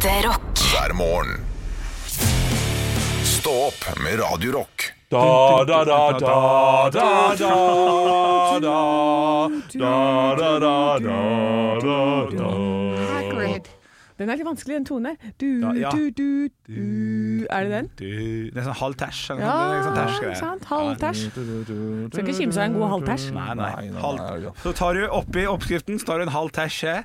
Ekte rock. hver morgen. Stå opp med Radio Rock. Da, da, da, da, da, da, da, da, da, da, da, da. Hagrid. Den er litt vanskelig, den tonen der. Du, Ja, ja. du, du, du. Er det den? Du, det er sånn halv tæsj. Ja, sånn ikke sant? Skal ikke kimse av en god halv tæsj. nei. Nei, Halv, så tar du oppi oppskriften så tar du en halv tæsje.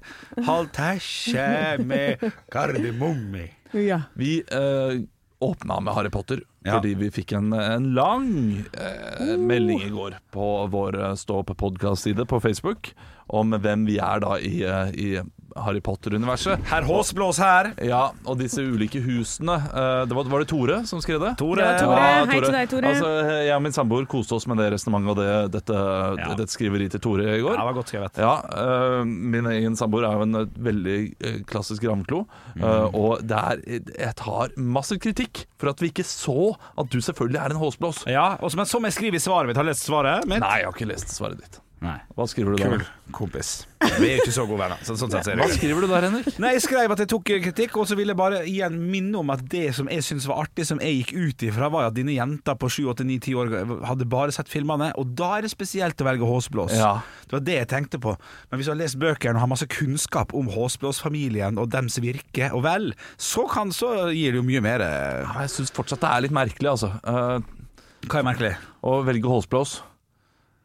Halv tæsje med kardemomme. Ja. Vi øh, åpna med Harry Potter Ja. fordi vi fikk en, en lang eh, melding i går på vår eh, Stå opp-podkast-side på Facebook om hvem vi er da i, eh, i Harry Potter-universet. Herr Håsblås her. Ja, og disse ulike husene. eh, det var, var det Tore som skrev det? Tore. Ja, Tore. Hei til deg, Tore. Altså, jeg og min samboer koste oss med det resonnementet og det, dette, Ja. dette skriveriet til Tore i går. Ja, det var godt skrevet. Ja, uh, Min egen samboer er jo en veldig klassisk ravnklo. Uh, og det er, jeg tar masse kritikk for at vi ikke så at du selvfølgelig er en håsblås. Ja, og som, som jeg skriver i svaret mitt, har du lest svaret mitt? Nei, jeg har ikke lest svaret ditt. Nei. Hva skriver du der? Kul kompis. Vi er jo ikke så gode venner. Så, sånn sett ser Hva jeg. skriver du der, Henrik? Nei, Jeg skrev at jeg tok kritikk, og så ville jeg bare igjen minne om at det som jeg syntes var artig, som jeg gikk ut ifra, var at dine jenter på 7, 8, 9, 10 år hadde bare sett filmene, og da er det spesielt å velge Håsblås. Ja. Det var det jeg tenkte på. Men hvis du har lest bøkene og har masse kunnskap om Håsblås-familien og dems virke og vel, så, kan, så gir det jo mye mer eh, Ja, Jeg syns fortsatt det er litt merkelig, altså. Uh, Hva er merkelig? å velge håsblås.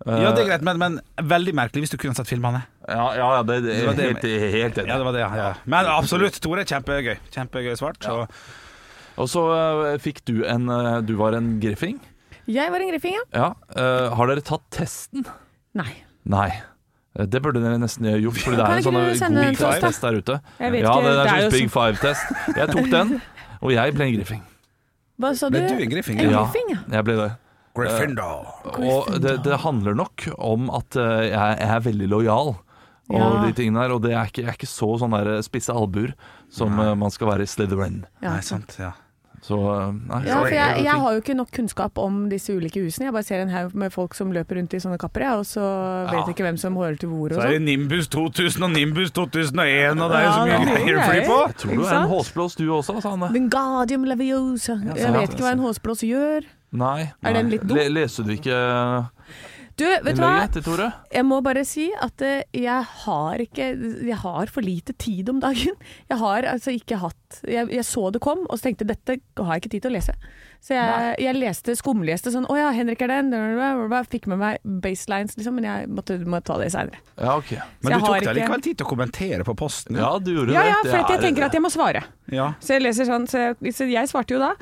Ja, det er greit, men, men veldig merkelig hvis du kunne sett filmene. Ja, ja, ja, det, det, Det det- helt, helt enig. Ja, det var det, ja. Men absolutt, Tore. Kjempegøy. Kjempegøy svart. Ja. Og så øh, fikk du en øh, Du var en griffing. Jeg var en griffing, ja. Ja. har dere tatt testen? Nei. Nei. Eh, Det burde dere nesten gjort, for det er en sånn god test, der ute. Jeg vet ja, ikke, det er det er en Big Five-test. Jeg tok den, og jeg ble en griffing. Hva sa du? Ble du en griffing, En ja. griffing, ja. Jeg ble det. Gryffindor. Og det, det handler nok om at eh, jeg, er veldig lojal. Og Ja. de tingene der Og det er ikke, jeg er ikke så sånn der spisse albuer som eh, man skal være i Slytherin. Ja. Nei, sant. Ja. Så eh, nei. Ja, for jeg, jeg har jo ikke nok kunnskap om disse ulike husene. Jeg bare ser en haug med folk som løper rundt i sånne kapper, jeg, og så vet jeg ikke hvem som hører til hvor Så er det sånn. Nimbus 2000 og Nimbus 2001, og det er jo så Ja, mye det er greier å fly på. Jeg tror du er en håsblås du også, sa han. Wingardium Leviosa. Jeg vet ikke hva en håsblås gjør. Nei. Er den litt dum? Le, leste du ikke Du, vet du hva? Jeg må bare si at eh, jeg har ikke Jeg har for lite tid om dagen. Jeg har altså ikke hatt Jeg, jeg så det kom, og så tenkte dette har jeg ikke tid til å lese. Så jeg, jeg leste skumleste sånn Å ja, Henrik er den. Fikk med meg baselines, liksom, men jeg måtte, måtte ta det seinere. Ja, okay. Men jeg du tok har deg ikke- likevel tid til å kommentere på posten. Ja, du gjorde Ja det. ja, for jeg er- tenker at jeg må svare. Ja. Så jeg leser sånn Så jeg, så jeg svarte jo da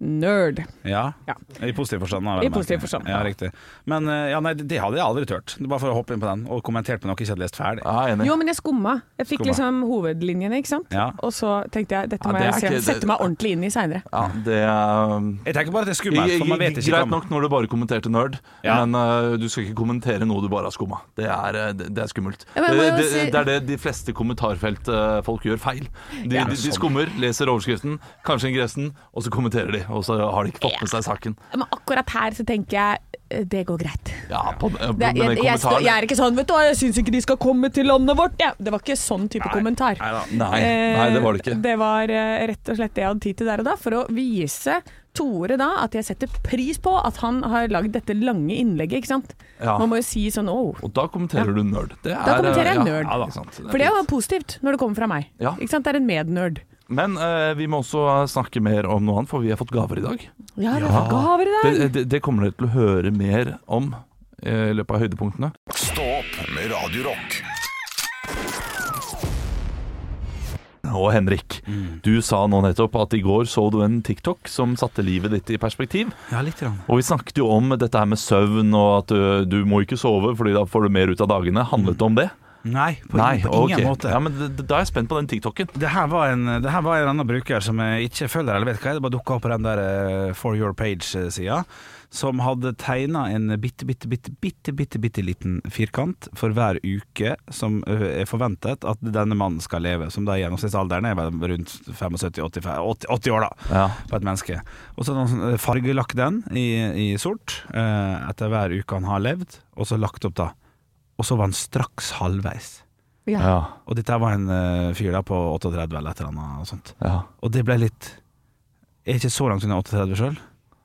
nerd. Ja. Ja. I positiv forstand. I positiv forstand. Ja, riktig. Men eh, ja, nei, det hadde jeg aldri turt. Bare for å hoppe inn på den og kommentert på noe jeg ikke hadde lest ferdig. Ah. Jo, men jeg skumma. Jeg fikk Skumma. liksom hovedlinjene, ikke sant. Ja. Og så tenkte jeg dette Ja, må det jeg se, ikke- det- sette meg ordentlig inn i seinere. Ja, det er Jeg tenker bare at det er skummelt, for man vet ikke Greit nok når du bare kommenterte nerd, Ja. men uh, du skal ikke kommentere noe du bare har skumma. Det er, øh, det, det er skummelt. Ja, men det, det, si- det er det de fleste kommentarfeltfolk gjør feil. De, Ja. de, de skummer, leser overskriften, kanskje ingressen, og så kommenterer de. Og så har de ikke fått med seg saken. Men akkurat her så tenker jeg eh, det går greit. Ja, på, Det, jeg, jeg, jeg er ikke sånn 'vet du jeg syns ikke de skal komme til landet vårt', Ja, Det var ikke sånn type kommentar. Nei. Nei, nei, det var det Eh, ikke. Det var eh, rett og slett det jeg hadde tid til der og da, for å vise Tore da at jeg setter pris på at han har lagd dette lange innlegget, ikke sant. Ja. Man må jo si sånn oh. Og da kommenterer du nerd. Det er, Da kommenterer jeg nerd. Ja, da. Det For det er jo positivt når det kommer fra meg. Ja. Ikke sant? Det er en mednerd. Men øh, vi må også snakke mer om noe annet, for vi har fått gaver i dag. Ja, jeg har fått gaver i dag. Det, det, det kommer dere til å høre mer om eh, i løpet av høydepunktene. Stå opp med Radio Rock. Og Henrik, du sa nå nettopp at i går så du en TikTok som satte livet ditt i perspektiv. Ja, litt. Grann. Og vi snakket jo om dette her med søvn og at du, du må ikke sove fordi da får du mer ut av dagene. Handlet det om det? Nei, på, Nei, på ingen okay. måte. Ja, men Da er jeg spent på den TikToken. Det her var en, det her var en annen bruker som jeg ikke følger eller vet hva er. Det bare dukka opp på den der eh, For Your Page-sida. Som hadde tegna en bitte, bitte, bitte, bitte, bitte, bitte liten firkant for hver uke som er forventet at denne mannen skal leve. Som da gjennomsnittsalderen er rundt 75-80 80, 80 år, da. Ja. På et menneske. Og så fargelagt den i, i sort eh, etter hver uke han har levd, og så lagt opp da. Og så var han straks halvveis. Ja. Ja. Og dette var en uh, fyr da på 38 eller et eller annet og sånt. ja. Og det ble litt Jeg er ikke så langt unna 38 sjøl.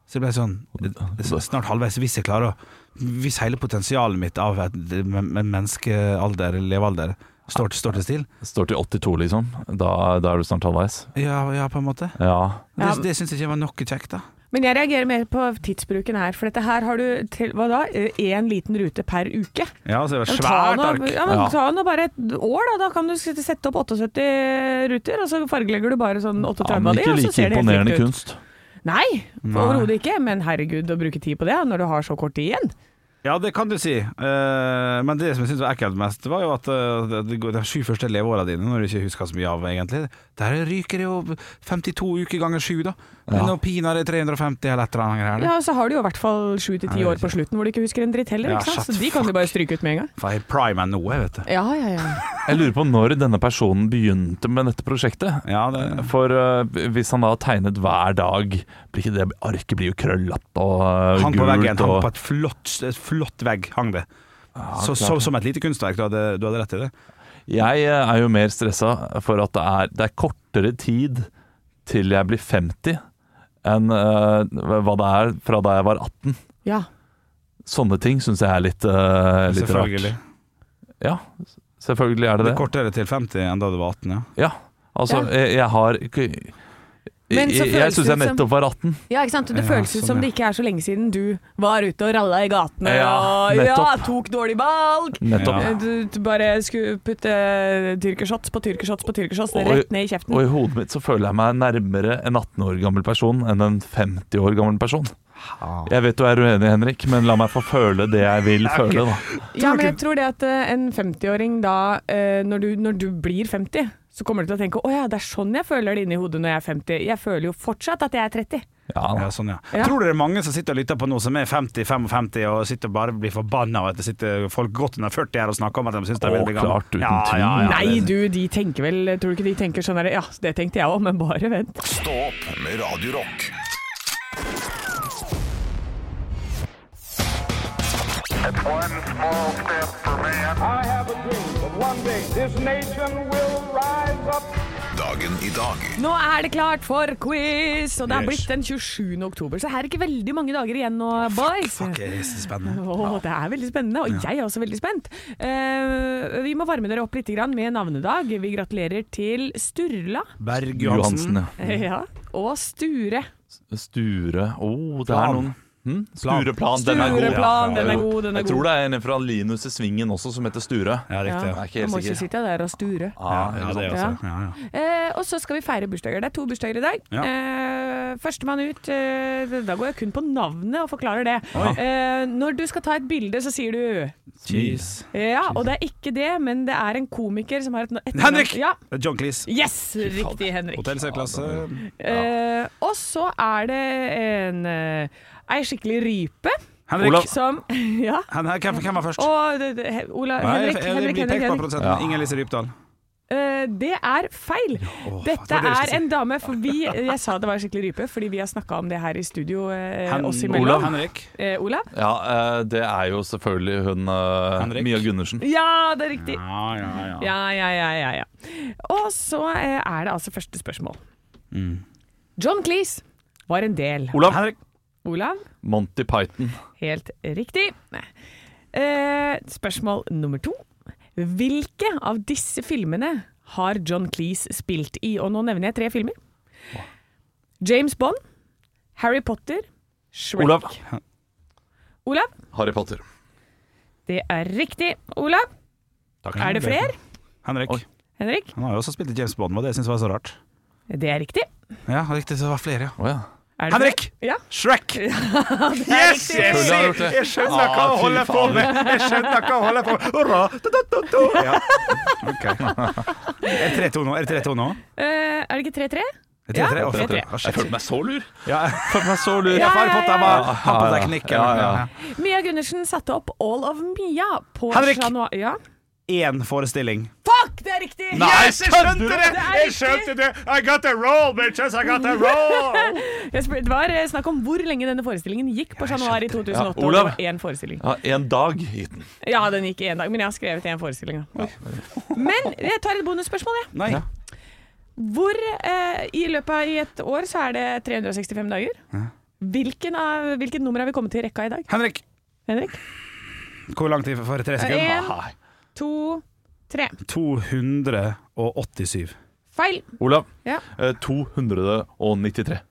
Så det ble sånn er Snart halvveis. Hvis jeg klarer å Hvis hele potensialet mitt av et men- men menneskealder, levealder, står, står til still Står til 82, liksom. Da, da er du snart halvveis. Ja, ja på en måte. Ja. Det, det syns jeg ikke var noe kjekt, da. Men jeg reagerer mer på tidsbruken her, for dette her har du til, hva da? Én liten rute per uke. Ja, så det var svært ark. Ja, men. Ta nå bare et år, da. Da kan du sette opp 78 ruter, og så fargelegger du bare sånn 38 ja av de, ikke og så like ser det helt imponerende likt ut. kunst. Nei. overhodet ikke. Men herregud, å bruke tid på det når du har så kort tid igjen. Ja, det kan du si. Uh, men det som jeg syntes var ekkelt mest, var jo at uh, det går- de sju første leveåra dine, når du ikke husker så mye av, egentlig, der ryker det jo 52 uker ganger sju, da. Men Ja. nå pinadø 350 eller et eller annet Her, Ja, så har du jo i hvert fall sju til ti år på slutten hvor du ikke husker en dritt heller. Ja, ikke sant? Så de kan du bare stryke ut med en gang. For jeg er prime enn noe, vet du. Ja, ja, ja. Jeg lurer på når denne personen begynte med dette prosjektet. Ja, det For uh, hvis han da har tegnet hver dag blir ikke det, Arket blir jo krøllete og uh, Han på veggen, og... han på et flott, et flott vegg, hang det. Ja, Så, så, som et lite kunstverk, du hadde, du hadde rett i det. Jeg eh, er jo mer stressa for at det er, det er kortere tid til jeg blir 50 enn uh, hva det er fra da jeg var 18. ja. Sånne ting syns jeg er litt, uh, litt Selvfølgelig. rart. Ja, selvfølgelig er det Det det. er kortere til 50 enn da du var 18, ja. Ja, altså Ja. Jeg, jeg har Men så Jeg, jeg syns jeg nettopp var 18. Ja, ikke sant? Det Ja, føles ut sånn, som ja. det ikke er så lenge siden du var ute og ralla i gatene Ja, og ja, tok dårlig valg. Nettopp. Ja. Du, du bare skulle putte tyrkershots på tyrkershots på tyrkershots Og- rett ned i kjeften. Og i hodet mitt så føler jeg meg nærmere en 18 år gammel person enn en 50 år gammel person. Jeg vet du er uenig, Henrik, men la meg få føle det jeg vil føle, da. Ja, men jeg tror det at eh, en 50-åring da, eh, når du, når du blir 50, så kommer du til å tenke å ja, det er sånn jeg føler det inni hodet når jeg er 50. Jeg føler jo fortsatt at jeg er 30. Ja, Ja, sånn, ja. Ja. Tror du det er mange som sitter og lytter på nå som er 50-55 og sitter og bare blir forbanna over at det sitter folk godt under 40 her og snakker om at de syns det er veldig gammelt? klart, uten tvil. Nei, du, de tenker vel Tror du ikke de tenker sånn her Ja, det tenkte jeg òg, men bare vent. Stå opp med Radio Dagen i dag Nå er det klart for quiz, og det er Yes. blitt den 27. oktober, så her er ikke veldig mange dager igjen nå, boys. Fuck, fuck, det er spennende. Åh, det er veldig spennende, og jeg er også veldig spent. Uh, vi må varme dere opp litt grann med navnedag. Vi gratulerer til Sturla Berg Johansen, Johansen. ja. ja, og Sture. Sture Å, det er noen hm? Stureplan, den er god. Stureplan, den er god, den er Jeg tror det er en fra Linus i Svingen også som heter Sture. Ja, riktig. Jeg er ikke Man helt må ikke sikker. sitte der og sture. Ah, Ja, ikke det også. Ja, ja. Eh, og så skal vi feire bursdager. Det er to bursdager i dag. Ja. Eh, Førstemann ut eh, Da går jeg kun på navnet og forklarer det. Eh, når du skal ta et bilde, så sier du Cheese. Ja, og det er ikke det, men det er en komiker som har et etternavn. Henrik! Ja. John Cleese. Yes! Riktig, Henrik. Hotellsøklasse. Eh, og så er det en eh, ei skikkelig rype Henrik. Olav. som Ja. Hen- Hvem, hvem var først? Og det, det, he- Ola, Nei, Henrik, jeg- jeg Henrik, Henrik, Henrik. Ja. Inger Lise Rypdal. Uh, det er feil. Oh, Dette det er si. en dame for vi, Jeg sa det var skikkelig rype, fordi vi har snakka om det her i studio uh, Hen- oss Olav. Henrik. Uh, Olav? Ja, uh, det er jo selvfølgelig hun eh, Mia Gundersen. Ja, det er riktig. Ja, ja, ja. Ja, ja, ja, ja, ja. Og så eh, er det altså første spørsmål. Mm. John Cleese var en del. Olav. Henrik. Olav? Monty Python. Helt riktig. Eh, spørsmål nummer to. Hvilke av disse filmene har John Cleese spilt i? Og nå nevner jeg tre filmer. James Bond, Harry Potter, Shrek. Olav. Olav, Harry Potter. det er riktig. Olav, er det flere? Henrik. Oi. Henrik, Han har jo også spilt i James Bond, og det jeg var så rart. det er riktig. Ja, riktig, så det var flere, ja. Oh, ja. Er Henrik! Ja, Shrek! Ja, Yes! riktig. Jeg, jeg skjønner Ah, hva han holder på med! Jeg skjønner hva han holder på med! Hurra! Da, da, da, da. Ja. okay. Er det 3-2 nå? Er det 3-2 nå? Uh, er det ikke 3-3? Er det 3-3? Ja, Å, 3-3. fuck. Å, shit. Jeg følte meg så lur. Ja, Følte meg så lur. ja, ja, ja. Mia Gundersen satte opp All of Mia på Henrik! Januar... Ja. Én forestilling. Fuck! Det er riktig! Nei, Yes, jeg skjønte det! Det er Jeg skjønte det! I got a roll, bitches! I got a roll! Det var eh, snakk om hvor lenge denne forestillingen gikk på Chat Noir i 2008. Ja, Olav. det var én forestilling. Ja, en dag gikk den. Ja, den gikk én dag, men jeg har skrevet én forestilling. da. Men jeg tar et bonusspørsmål, jeg. Nei. Ja. Hvor eh, i løpet av i et år så er det 365 dager. Hvilken av, hvilket nummer har vi kommet til i rekka i dag? Henrik, Henrik? hvor lang tid for tre sekunder? En. To, tre. 287. Feil. Olav. Ja. eh, 293.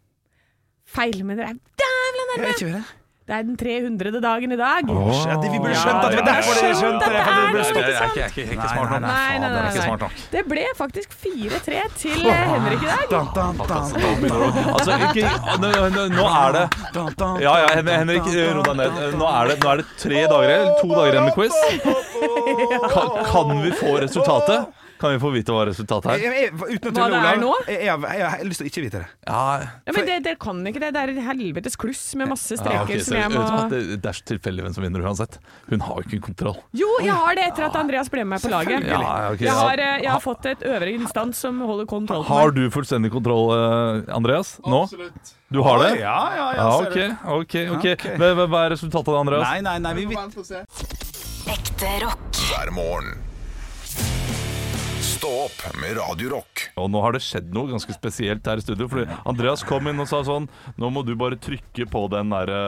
Feil, men dere er dævla Jeg nærme. er ikke hva det. Det er den 300. dagen i dag. Ja, det vi burde skjønt at det var ja, derfor dere skjønte det. Jeg er ikke, er er smart nok. nei, nei, nei, er nei, nei. Det ble faktisk 4-3 til eh, Henrik i dag. Dun, dun, dun, Nå begynner det å- Altså, ikke, nå, nå, nå er det Ja, ja, Henrik, ro deg ned. Nå er det, nå er det tre dager eller to dager igjen med quiz. Kan, kan vi få resultatet? Kan vi få vite hva resultatet er? Jeg- jeg- Uten å Hva tulle, det er Olav. nå? Jeg, jeg, jeg har lyst til å ikke vite det. Ja, Ja, men det, Dere kan ikke det. Det er et helvetes kluss med masse ja, streker ok, så, som jeg vet du hva, må det, det er så tilfeldig hvem som vinner uansett. Hun har jo ikke kontroll. Jo, jeg har det etter at Andreas ble med på laget. Ja, ja, ok, Jeg ja. har, eh, jeg har fått et øvre instans som holder kontroll på Har meg. du fullstendig kontroll, eh, Andreas? Nå? Du har det? Ja, ja, Ja, ser ok. det. ok, ok Ok. Hva, hva- hva er resultatet, Andreas? Nei, nei, nei, vi vet Ekte rock. hver morgen. Stå opp med Radio Rock. Og nå har det skjedd noe ganske spesielt her i studio. Fordi Andreas kom inn og sa sånn Nå må du bare trykke på den derre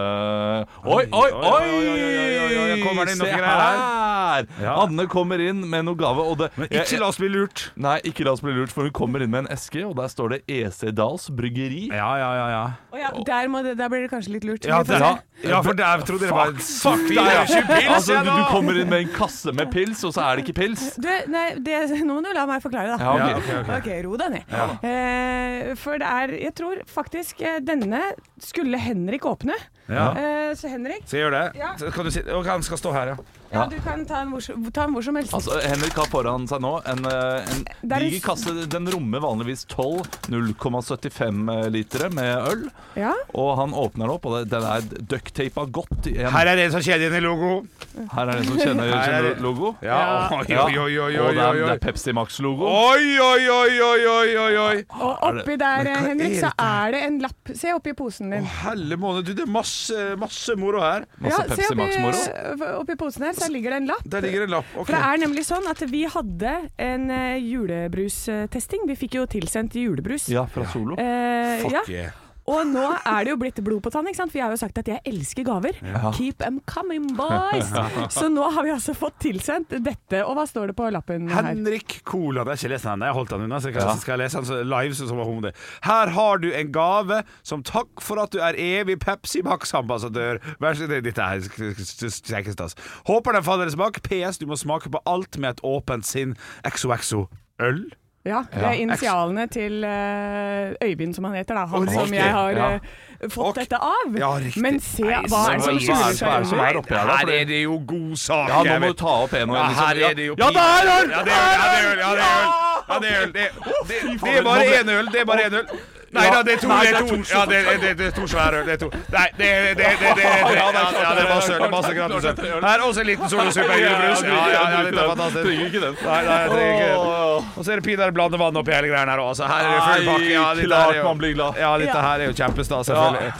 Oi, oi, oi, oi! kommer det inn Se noe greier her? Ja. Anne kommer inn med noe gave. Og det, Men ikke la oss bli lurt. Nei, ikke la oss bli lurt, for hun kommer inn med en eske, og der står det EC Dals Bryggeri. Ja, ja, ja. ja. Å ja, der, må det, der blir det kanskje litt lurt. Ja, det, ja. ja, for der trodde dere bare var Fuck deg, ikke pils! Altså, du, du kommer inn med en kasse med pils, og så er det ikke pils. Du, nei, det, nå må du la meg forklare, da. Ja, ok. Ja, ok, ro deg ned. Eh, for det er Jeg tror faktisk eh, denne skulle Henrik åpne. Ja. Eh, så Henrik, Skal jeg gjøre det? Ja. Så Kan du si, og han skal stå her, ja. ja, du kan ta den hvor, som- ta en hvor som helst. Altså, Henrik har foran seg nå en, eh, en Det er diger kasse. Den rommer vanligvis 12 0,75 litere med øl. ja. Og han åpner den opp, og det- den er ducktapa godt igjen. Her er det en som kjenner igjen i logo. Her er det en som kjenner, Her er kjenner det- logo. Ja. Oi, Ja. oi, oi, oi, Og oi, det er, det oi. er Pepsi Max-logo. Oi, oi, oi, oi, oi, oi, oi. Og oppi der, Henrik, så er det en lapp. Se oppi posen din. Å, helle måned, du, det er masse, masse moro her. Masse ja, Pepsi Max-moro. oppi, posen her, så ligger det en lapp. Der ligger en lapp. okay. For det er nemlig sånn at vi hadde en eh, julebrustesting. Vi fikk jo tilsendt julebrus. Ja, fra Solo. Eh, Fuck ja. Og nå er det jo blitt blod på tann, ikke sant? for jeg har jo sagt at jeg elsker gaver. Keep them coming, boys! Så nå har vi altså fått tilsendt dette. Og hva står det på lappen her? Henrik Kola. det har ikke lest den. Jeg holdt den unna, så jeg ja. skal jeg lese den live. Så, så var det. Her har du en gave som takk for at du er evig Pepsi Max-ambassadør. Vær så snill. Dette er kjekkestas. Håper den faller i smak. PS. Du må smake på alt med et åpent sinn. XOXO-øl. Ja, det er initialene til eh, Øyvind, som han heter. da Han som jeg har Ja. eh, fått dette av. Ja. Men se hva er det som er det- er skjuler er seg her. Her er det jo god sak. Ja, nå må du ta opp en og en. Ja, det er øl! Ja, det er øl! Ja, det er øl! Ja, det er øl! Det er øl. Det, det, det er bare én øl. Det er bare én øl. Nei da, det er to. Nei, Det det er er to, ja, det, er- det, det er to svære øl. Det er to. Nei, det er det, det, det, det, det, ja, det, ja, det er masse øl. Er masse gratis øl. Her er også en liten solosuppe julebrus. Ja, ja, ja, dette er fantastisk. Trenger ikke den. Nei, nei, jeg trenger ikke den. Og så er det pinadø blande vann oppi hele greia her òg. Så her er det full pakke. Ja, dette Klart her er man jo blir glad. Ja, dette her er jo kjempestas, selvfølgelig.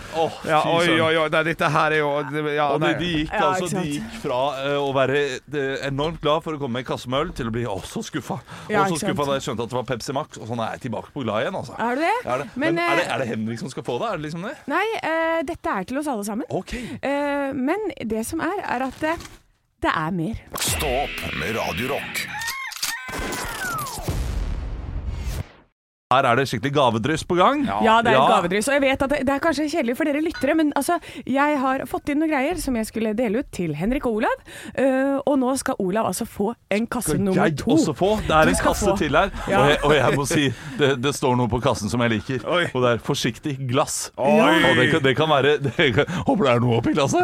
Ja, oi, oi, oi. Nei, dette her er jo ja, Og de, nei. de, gikk, altså, de gikk fra eh, å være eh, enormt glad for å komme med en kasse med øl, til å bli å, så skuffa. Og så skuffa da jeg skjønte at det var Pepsi Max, og sånn er jeg tilbake på glad igjen. Altså. Er du det? Det, men, Men, er, det, eh, er det Henrik som skal få det? Er det liksom det? Nei, uh, dette er til oss alle sammen. OK. Uh, men det som er, er at det, det er mer. Stå opp med Radio Her er det skikkelig gavedryss på gang. Ja, det er et Ja. gavedryss. Og jeg vet at det, det er kanskje kjedelig for dere lyttere, men altså, jeg har fått inn noen greier som jeg skulle dele ut til Henrik og Olav. Uh, og nå skal Olav altså få en kasse Skal nummer jeg to. også få? Det er Du en kasse få. til her. Ja. Og, jeg, og jeg må si, det, det står noe på kassen som jeg liker. Oi. Og det er 'forsiktig glass'. Oi. Og det kan, det kan være det kan, Håper det er noe oppi glasset.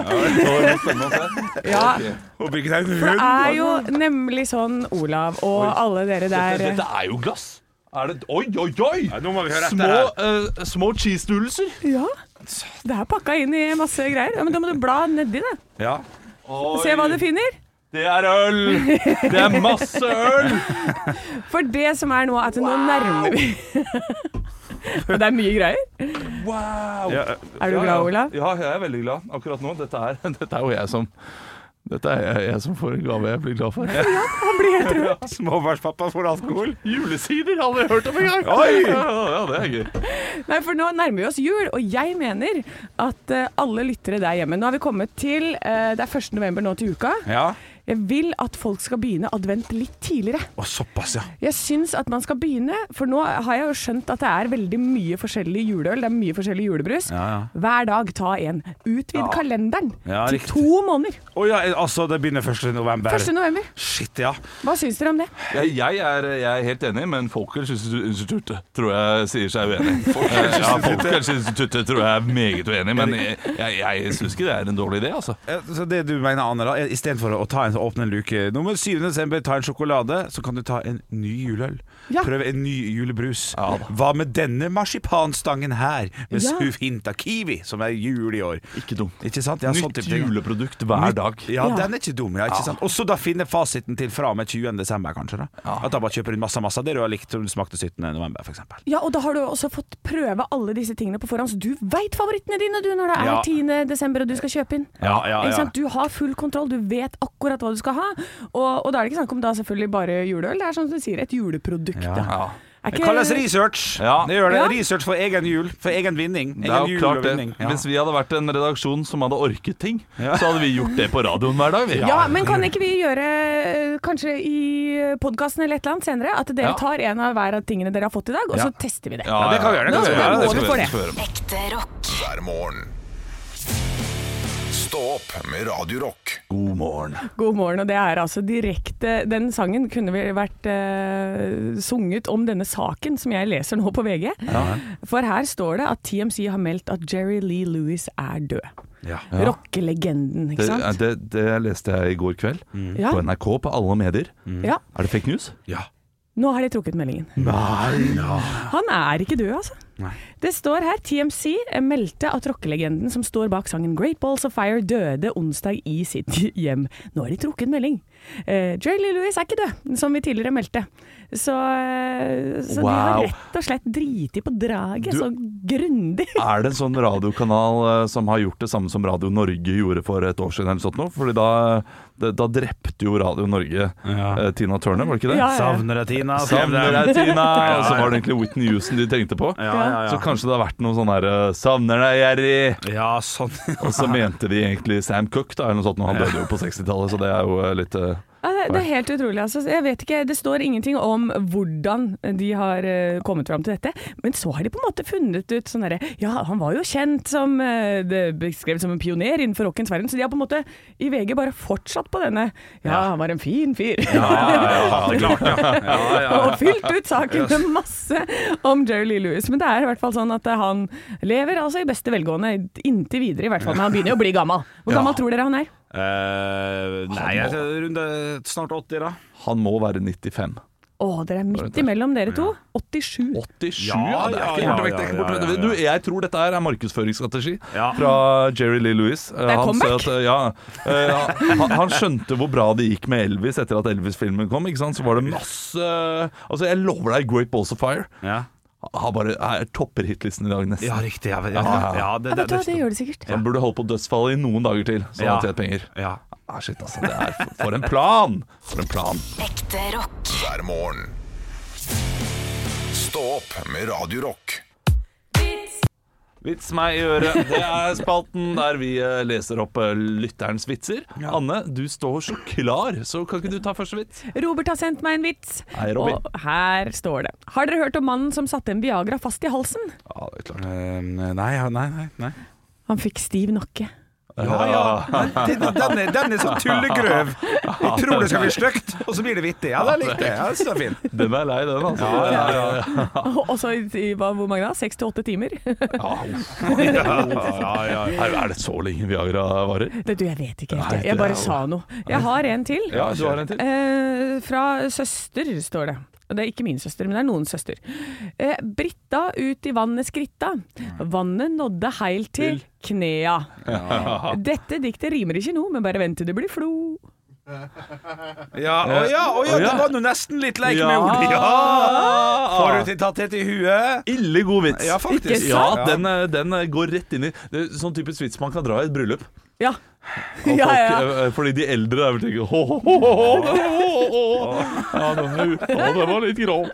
Ja, Håper det er det er jo nemlig sånn, Olav og alle dere der Dette, dette er jo glass. Er det Oi, oi, oi! Ja, nå må vi høre etter Små, her. Uh, små cheese-doodleser. Ja, det er pakka inn i masse greier. Ja, men da må du bla nedi det. Ja. Se hva du finner. Det er øl! Det er masse øl! For det som er nå, at nå nærmer vi Og det er mye greier. Wow! Ja, Er du glad, Olav? Ja, jeg er veldig glad akkurat nå. Dette er, dette er jo jeg som Dette er jeg, jeg som får en gave jeg blir glad for. Ja, Han blir helt rød. Småbarnspappa får alkohol. Julesider! Aldri hørt om engang! Oi! Ja, ja, det er gøy. Nei, for nå nærmer vi oss jul, og jeg mener at eh, alle lyttere der hjemme Nå har vi kommet til eh, Det er 1. november nå til uka. Ja. Jeg vil at folk skal begynne advent litt tidligere. Å, såpass, ja. Jeg syns at man skal begynne, for nå har jeg jo skjønt at det er veldig mye forskjellig juleøl, det er mye forskjellig julebrus. Ja, ja. Hver dag ta en. Utvid kalenderen Ja, til riktig. to måneder. Å ja, altså det begynner 1. november. 1. november. Shit, ja. Hva syns dere om det? Jeg, jeg, er, jeg er helt enig, men Folkehelseinstituttet tror jeg sier seg uenig. Eh, Ja, Folkehelseinstituttet tror jeg er meget uenig, men jeg, jeg, jeg syns ikke det er en dårlig idé, altså. Eh, Så det du mener, Anne, da, istedenfor å ta en sånn åpne en luke nummer 7. desember, ta en sjokolade, så kan du ta en ny juleøl. Ja. Prøv en ny julebrus. Ja. Hva med denne marsipanstangen her, med Ja. Suv av kiwi, som er jul i år? Ikke dumt. Ikke sant? Ja, Nytt sånn juleprodukt hver Nytt- dag. Ja, Ja. den er ikke dum. Ja, ikke sant? Og så da finne fasiten til fra og med 20. desember, kanskje. da At da bare kjøper inn masse masse av det du har likt som du smakte 17. november, f.eks. Ja, og da har du også fått prøve alle disse tingene på forhånd, så du veit favorittene dine du når det er Ja. 10. desember og du skal kjøpe inn. Ja, ja, Ikke ja. sant? Du har full kontroll, du vet akkurat hva du skal ha. Og, og da er det ikke snakk om da selvfølgelig bare juleøl, det er sånn som du sier, et juleprodukt. Ja. da. Ja. Det kalles research. Ja. Det gjør det. Ja. Research for egen jul, for egen vinning. Egen Det er jo klart det. Ja. Hvis vi hadde vært en redaksjon som hadde orket ting, Ja. så hadde vi gjort det på radioen hver dag. Vi. Ja, men kan ikke vi gjøre, eh, kanskje i podkasten eller et eller annet senere, at dere Ja. tar en av hver av tingene dere har fått i dag, og Ja. så tester vi det. Ja, det kan vi gjøre, det kan vi gjøre. Det. Ekte rock. hver morgen. Stå opp med Radio Rock. God morgen. God morgen, og det er altså direkte Den sangen kunne vel vært eh, sunget om denne saken som jeg leser nå på VG. For her står det at TMC har meldt at Jerry Lee Lewis er død. Ja. Rockelegenden, ikke sant? det, det leste jeg i går kveld Ja. på NRK på alle medier. ja. Er det fake news? ja. Nå har de trukket meldingen. Nei. Han er ikke død, altså. Nei. Det står her TMC meldte at rockelegenden som står bak sangen Great Balls of Fire døde onsdag i sitt hjem. Nå har de trukket melding. Uh, Jerry Lee Lewis er ikke død, som vi tidligere meldte. Så, så wow. de har rett og slett driti på draget Du- så grundig. Er det en sånn radiokanal eh, som har gjort det samme som Radio Norge gjorde for et år siden? eller sånt nå? Fordi da, da drepte jo Radio Norge Ja. eh, Tina Turner, var det ikke det? Ja, ja. Savner deg, Tina. Savner deg, Tina! Og så var det egentlig Whitney Houston de tenkte på. Ja, ja, ja. Så kanskje det har vært noe sånn her, eh, 'Savner deg, Jerry'. ja, sånn. Og så mente de egentlig Sam Cook, da, eller noe sånt. Han døde jo på 60-tallet, så det er jo eh, litt eh, det, er helt utrolig. Altså. Jeg vet ikke, Det står ingenting om hvordan de har eh, kommet fram til dette, men så har de på en måte funnet ut sånn herre Ja, han var jo kjent som det beskrevet som en pioner innenfor rockens verden, så de har på en måte i VG bare fortsatt på denne. Ja, han var en fin fyr. og fylt ut saken med masse om Jerry Lee Lewis. Men det er i hvert fall sånn at eh, han lever altså i beste velgående inntil videre, i hvert fall. Men han begynner jo å bli gammel. Hvor gammel tror dere han er? Eh, nei, jeg skal runde snart 80, da. Han må være 95. Å, dere er midt imellom dere to. 87. 87, Ja! Det er ikke ja, borte vekk. det er ikke ja, borte ja, vekk. ja, ja. Du, jeg tror dette her er markedsføringsstrategi Ja. fra Jerry Lee Lewis. Eh, er han at, eh, ja, han, han skjønte hvor bra det gikk med Elvis etter at Elvis-filmen kom. Ikke sant? Så var det masse Altså, jeg lover deg, Great Balls of Fire Ja, har bare er topper hitlisten i dag, nesten. ja riktig. Ja, ja, Ja. ja, det, det, det, det gjør det sikkert. Han burde holdt på dødsfallet i noen dager til, så han tjent penger. ja. Ah, shit, altså. Det er for, for en plan! For en plan. Ekte rock. hver morgen. Stå opp med Radio Rock. Vits meg i øret. Det er spalten der vi eh, leser opp eh, lytterens vitser. Anne, du står så klar, så kan ikke du ta første vits? Robert har sendt meg en vits, Hei, Robin. og her står det. Har dere hørt om mannen som satte en Viagra fast i halsen? Ja, det er klart. Uh, nei, nei, nei, nei. Han fikk stiv nakke. Ja, ja. Den, Den er, den er så tullegrøv. Jeg tror det skal bli stygt, og så blir det vittig. Ja, den likte jeg. Ja, den fin. Den er lei, den, altså. Ja, ja, ja. Og så i, hvor mange da? Seks til åtte timer? Ja, Er, er det så lenge Viagra varer? Det, du, jeg vet ikke helt. Jeg bare sa noe. Jeg har en til. Ja, du har en til. Eh, fra søster, står det. Og Det er ikke min søster, men det er noens søster. Eh, Britta ut i vannet skritta. Vannet nådde heilt til knea. Dette diktet rimer ikke noe, men bare vent til det blir flo. Ja, å ja, å ja, det var nå nesten litt leik Ja. med ord. Ja. Forutinntatthet i huet. Ille god vits. Ja, faktisk. Ikke Ja, Ja. den, eh, den går rett inn i Det er sånn typisk vits man kan dra i et bryllup. Ja. Folk, Ja, ja. eh, Fordi de eldre der vil tenke. Ja, det, var litt grov.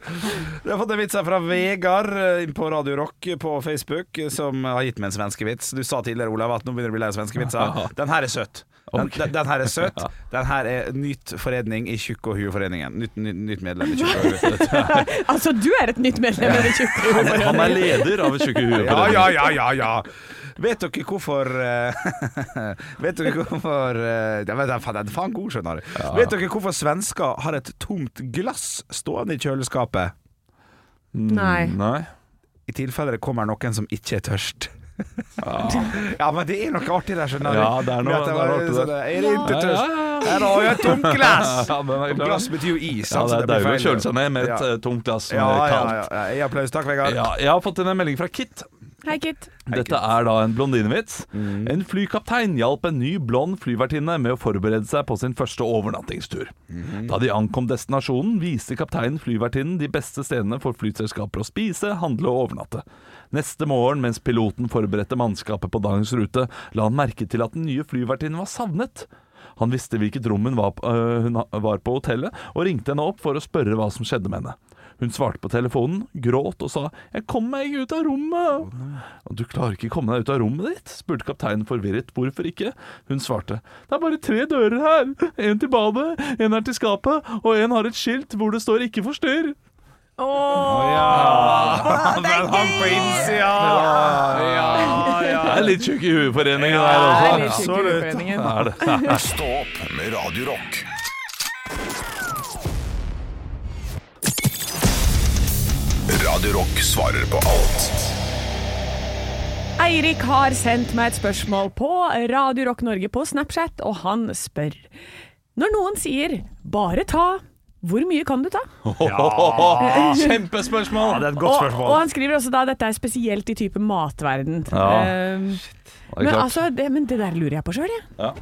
Vi har fått en vits her fra Vegard eh, på Radio Rock på Facebook, eh, som har gitt meg en svenskevits. Du sa tidligere, Olav, at nå begynner du å bli lei av svenskevitser. Den her er søt. Den, okay. den, den her er søt. Den her er nytt forening i Tjukk og Hueforeningen. Nytt, nytt, nytt medlem i Tjukk og Hue. Altså, du er et nytt medlem i Tjukk og hue. han er leder av Tjukke huet. Ja, ja, ja, ja, ja. Vet dere hvorfor eh, Vet dere hvorfor eh, vet faen, Den er faen god, skjønner du. Vet dere hvorfor svensker har et tomt glass stående i kjøleskapet? Nei. Nei. I tilfelle det kommer noen som ikke er tørst. Ja, men det er noe artig der, skjønner du. Ja, det er noe- det er artig sånn, der. Er det ikke Ja, ja, tørst? ja, ja. Her har jeg et tomt glass! Ja, er Og glass betyr jo is. Ja, altså, det er deilig å kjøle seg ned med et ja. tomt glass som Ja, er ja, kaldt. ja, ja. ja. applaus. Takk, Vegard. Ja, jeg har fått inn en melding fra Kit. Hei, Kit. Dette er da en blondinevits. Mm. En flykaptein hjalp en ny blond flyvertinne med å forberede seg på sin første overnattingstur. Mm. Da de ankom destinasjonen, viste kapteinen flyvertinnen de beste stedene for flyselskaper å spise, handle og overnatte. Neste morgen, mens piloten forberedte mannskapet på dagens rute, la han merke til at den nye flyvertinnen var savnet. Han visste hvilket rom hun var, øh, hun var på hotellet, og ringte henne opp for å spørre hva som skjedde med henne. Hun svarte på telefonen, gråt og sa 'Jeg kom meg ikke ut av rommet'. Oh, 'Du klarer ikke komme deg ut av rommet ditt?' spurte kapteinen forvirret. 'Hvorfor ikke?' Hun svarte 'Det er bare tre dører her. En til badet, en er til skapet, og en har et skilt hvor det står 'Ikke forstyrr'. Ja, på innsida! Ja, ja. Det er tjukk i huet-foreningen Ja, Det er litt tjukk i hueforeningen. der også. Absolutt. Stopp med Radio Radio Rock svarer på alt Eirik har sendt meg et spørsmål på Radio Rock Norge på Snapchat, og han spør Når noen sier 'bare ta', hvor mye kan du ta? Ja. Kjempespørsmål! Ja, det er et godt spørsmål. og og, han skriver også da dette er spesielt i type matverden. Ja. Um, men, altså, det, men det der lurer jeg på sjøl, jeg. Ja.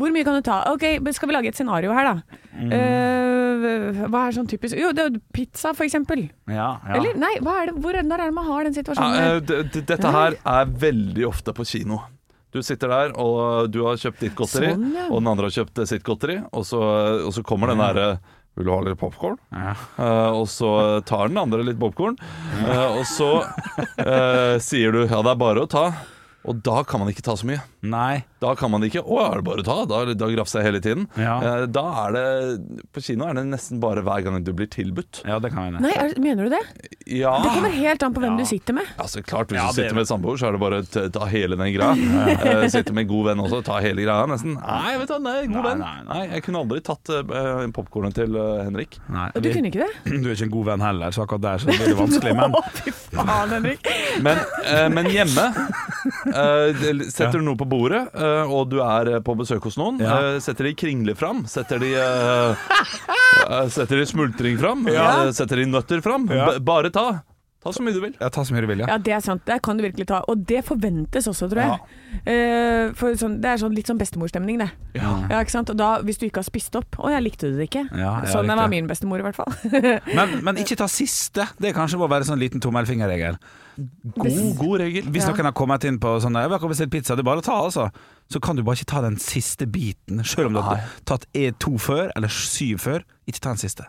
Hvor mye kan du ta? Ok, Skal vi lage et scenario her, da? Mm. Uh, hva er sånn typisk Jo, det er pizza, for eksempel. Ja, ja. Eller nei, hva er det, hvor, når er det man har den situasjonen? Ja, d- dette her er veldig ofte på kino. Du sitter der, og du har kjøpt ditt godteri, Sånn, ja. og den andre har kjøpt eh, sitt godteri, og så, og så kommer den derre vil du ha litt popkorn? Ja. og så tar den andre litt popkorn. og så uh, sier du ja, det er bare å ta. Og da kan man ikke ta så mye. Nei. Da kan man ikke Å, er det bare å ta? Da, da grafser jeg hele tiden. Ja. Eh, da er det På kino er det nesten bare hver gang du blir tilbudt. Ja, det kan jeg. Nei, er, mener du det? Ja, Det kommer helt an på hvem du sitter med. Altså klart Hvis Ja, du det er sitter med samboer, så er det bare å ta- ta hele den greia. Eh, sitter med en god venn også, ta hele greia nesten. Nei, vet du, nei, god Nei, venn. nei, Nei, jeg kunne aldri tatt uh, popkornet til eh, Henrik. Nei, Og du vi- kunne ikke det? Du er ikke en god venn heller, så akkurat der så blir det vanskelig. Men Å, fy faen, Henrik. Men, eh, men hjemme Setter du noe på bordet, eh, og du er eh, på besøk hos noen, Ja. eh, setter de kringler fram, setter de eh, eh, Setter de smultring fram, Ja. eh, setter de nøtter fram. Ja. Bare ta. Ta så mye du vil. ja, ta så mye du vil, ja. Ja, det er sant. Det kan du virkelig ta. Og det forventes også, tror jeg. Eh, for sånn, det er sånn, litt sånn bestemorstemning, det. Ja. Ja, ikke sant? Og da, hvis du ikke har spist opp Å, jeg likte det ikke? Ja, ja, sånn var min bestemor, i hvert fall. Men, men ikke ta siste. Det kanskje må være sånn liten tommelfingerregel. God, god regel. Hvis Ja. noen har kommet inn på sånn Jeg vil ha bestilt pizza, det er bare å ta, altså. Så kan du bare ikke ta den siste biten, selv om du har tatt E2 før, eller 7 før. Ikke ta den siste.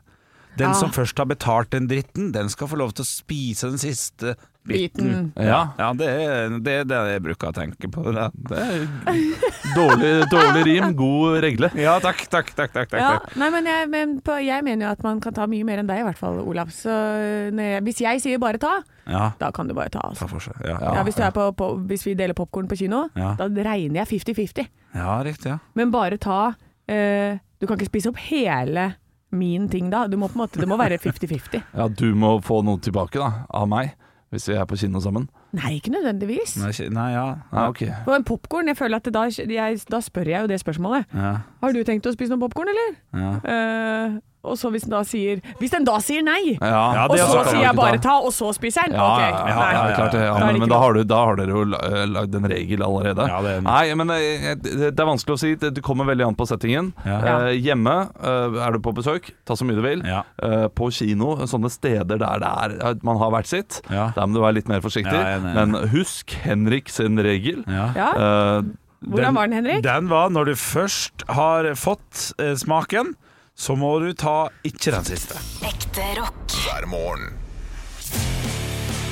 Den Ja. som først har betalt den dritten, den skal få lov til å spise den siste biten. Biten. Ja. Ja, det er det, er det jeg bruker å tenke på. Det. Det er dårlig, dårlig rim, god regle. Ja, takk, takk, takk. takk, takk. Ja, nei, men jeg, men på, jeg mener jo at man kan ta mye mer enn deg, i hvert fall, Olav. Så jeg, hvis jeg sier bare ta, Ja, da kan du bare ta. ta Altså. for seg. Ja, Ja, hvis, du er på, på, hvis vi deler popkorn på kino, Ja. da regner jeg 50-50. ja riktig. ja Men bare ta eh, Du kan ikke spise opp hele min ting da. Du må på en måte, det må være 50-50. Ja, du må få noe tilbake da, av meg, hvis vi er på kino sammen. Nei, ikke nødvendigvis. Nei, nei ja. Ja, ok. Og en popkorn, jeg føler at det da, jeg, da spør jeg jo det spørsmålet. ja, Har du tenkt å spise noe popkorn, eller? ja. Eh, og så hvis den da sier Hvis den da sier nei, Ja, og så sier jeg bare ta, og så spiser den? Ja, okay. ja, ja, ja, klart det. Men, men da, har du, da har dere jo eh, lagd en regel allerede. Ja, det en- Nei, men eh, det det er vanskelig å si. Det kommer veldig an på settingen. Ja. Eh, hjemme eh, er du på besøk, ta så mye du vil. Ja. Eh, på kino, sånne steder der det er man har hvert sitt, Ja. der må du være litt mer forsiktig. Ja, jeg men husk Henrik sin regel. Ja. Ja. Eh, Hvordan var den, Henrik? Den var når du først har fått eh, smaken, så må du ta ikke den siste. Ekte rock. hver morgen.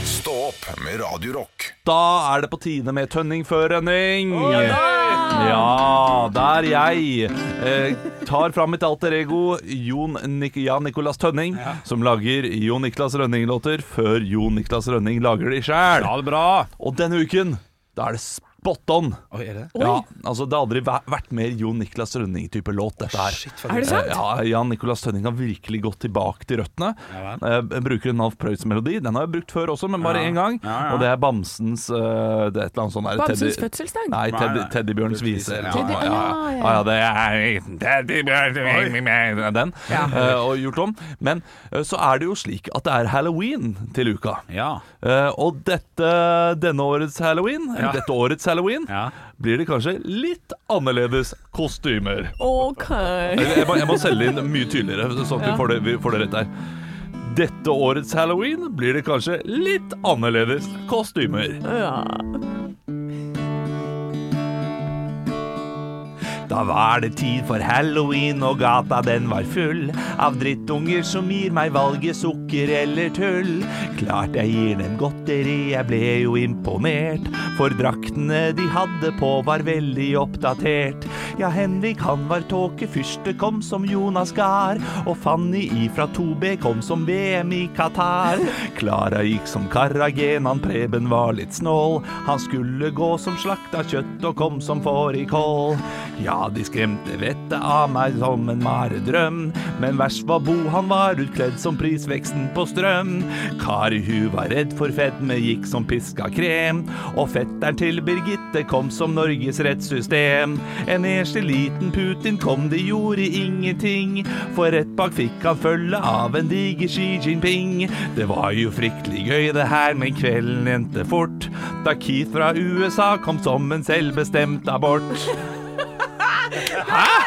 Stå opp med Radio Rock. Da er det på tide med Tønning før rønning. Ja, der jeg eh, tar fram mitt alter ego Jon Nik Jan Nicolas Tønning, som lager Jon Niklas Rønning-låter før Jon Niklas Rønning lager de sjæl. Ja, det er bra. Og denne uken, da er det spot on. Oi, er det? Ja, altså Det har aldri vært mer Jon Niklas Rønning-type låt, dette her. Er det sant? Ja, Jan Nicolas Tønning har virkelig gått tilbake til røttene. Ja Eh, bruker en Alf Prøys-melodi. Den har jeg brukt før også, men bare Ja. én gang. Ja, ja. Og det er Bamsens uh, Det er et eller annet sånt der Bamsens Teddy- fødselsdag? Nei, Teddy. Teddybjørns vise. Ja, ja, ja. ja, det er Teddybjørn Den. Ja. eh, og gjort om. Men så er det jo slik at det er halloween til uka. Ja. Eh, og dette, denne årets halloween, Ja. dette årets halloween, Ja. blir det kanskje litt annerledes kostymer. Ok. Jeg, jeg, må, jeg må selge inn mye tydeligere, sånn at Ja. vi får det, vi får det rett der. Dette årets halloween blir det kanskje litt annerledes kostymer. Ja. Da var det tid for halloween, og gata den var full av drittunger som gir meg valget sukker eller tull. Klart jeg gir dem godteri, jeg ble jo imponert. For draktene de hadde på var veldig oppdatert. Ja, Henrik han var tåkefyrste, kom som Jonas Gahr. Og Fanny ifra 2B kom som VM i Qatar. Klara gikk som Karagen, han Preben var litt snål. Han skulle gå som slakta kjøtt og kom som fårikål. Ja, de skremte vettet av meg som en maredrøm. Men verst var Bo, han var utkledd som prisveksten på strøm. Kari hun var redd for fedme, gikk som piska krem. Og fetteren til Birgitte kom som Norges rettssystem. En enslig liten Putin kom, det gjorde ingenting. For rett bak fikk han følge av en diger Xi Jinping. Det var jo fryktelig gøy det her, men kvelden endte fort. Da Keith fra USA kom som en selvbestemt abort.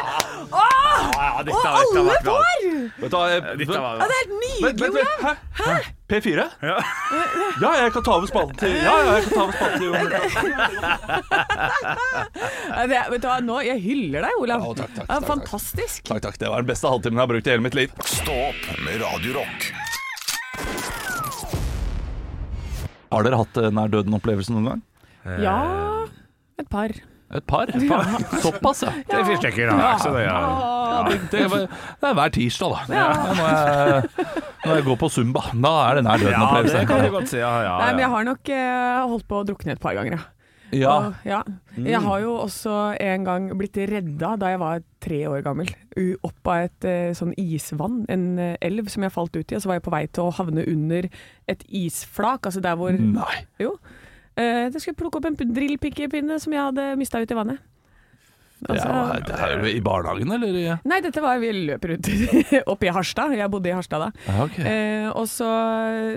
Ja, dette, Og alle får! Vet du hva, jeg, Dette var Ja, det er helt nydelig, Olav. Hæ? P4? Ja. Ja, jeg kan ta over spalten til Ja, ja, jeg kan ta over spalten til. Det, vet du hva, nå, jeg hyller deg, Olav. Ja, takk, takk, Ja, takk. Fantastisk. Takk, takk. Det var den beste halvtimen jeg har brukt i hele mitt liv. Stå opp med Radio Rock. Har dere hatt eh, nær døden-opplevelse noen gang? Ja, et par. Et par? Såpass, ja. Det er fire stykker. da. Så det Ja, det, det, det er hver tirsdag, da. Ja. Når, jeg, når jeg går på Zumba. Da er det nær ja, det døden-opplevelse. kan du godt si. Ja, ja, Nei, men jeg har nok eh, holdt på å drukne et par ganger, ja. Ja. Og, ja. Jeg har jo også en gang blitt redda da jeg var tre år gammel. Opp av et eh, sånn isvann, en eh, elv som jeg falt ut i. Og så var jeg på vei til å havne under et isflak, altså der hvor Nei. Jo. Eh, jeg skulle plukke opp en drillpikkepinne som jeg hadde mista ut i vannet. Altså, Ja, det er jo I barnehagen, eller? i- Nei, dette var vi løp rundt oppe i Harstad. Jeg bodde i Harstad da. Okay. Eh, og så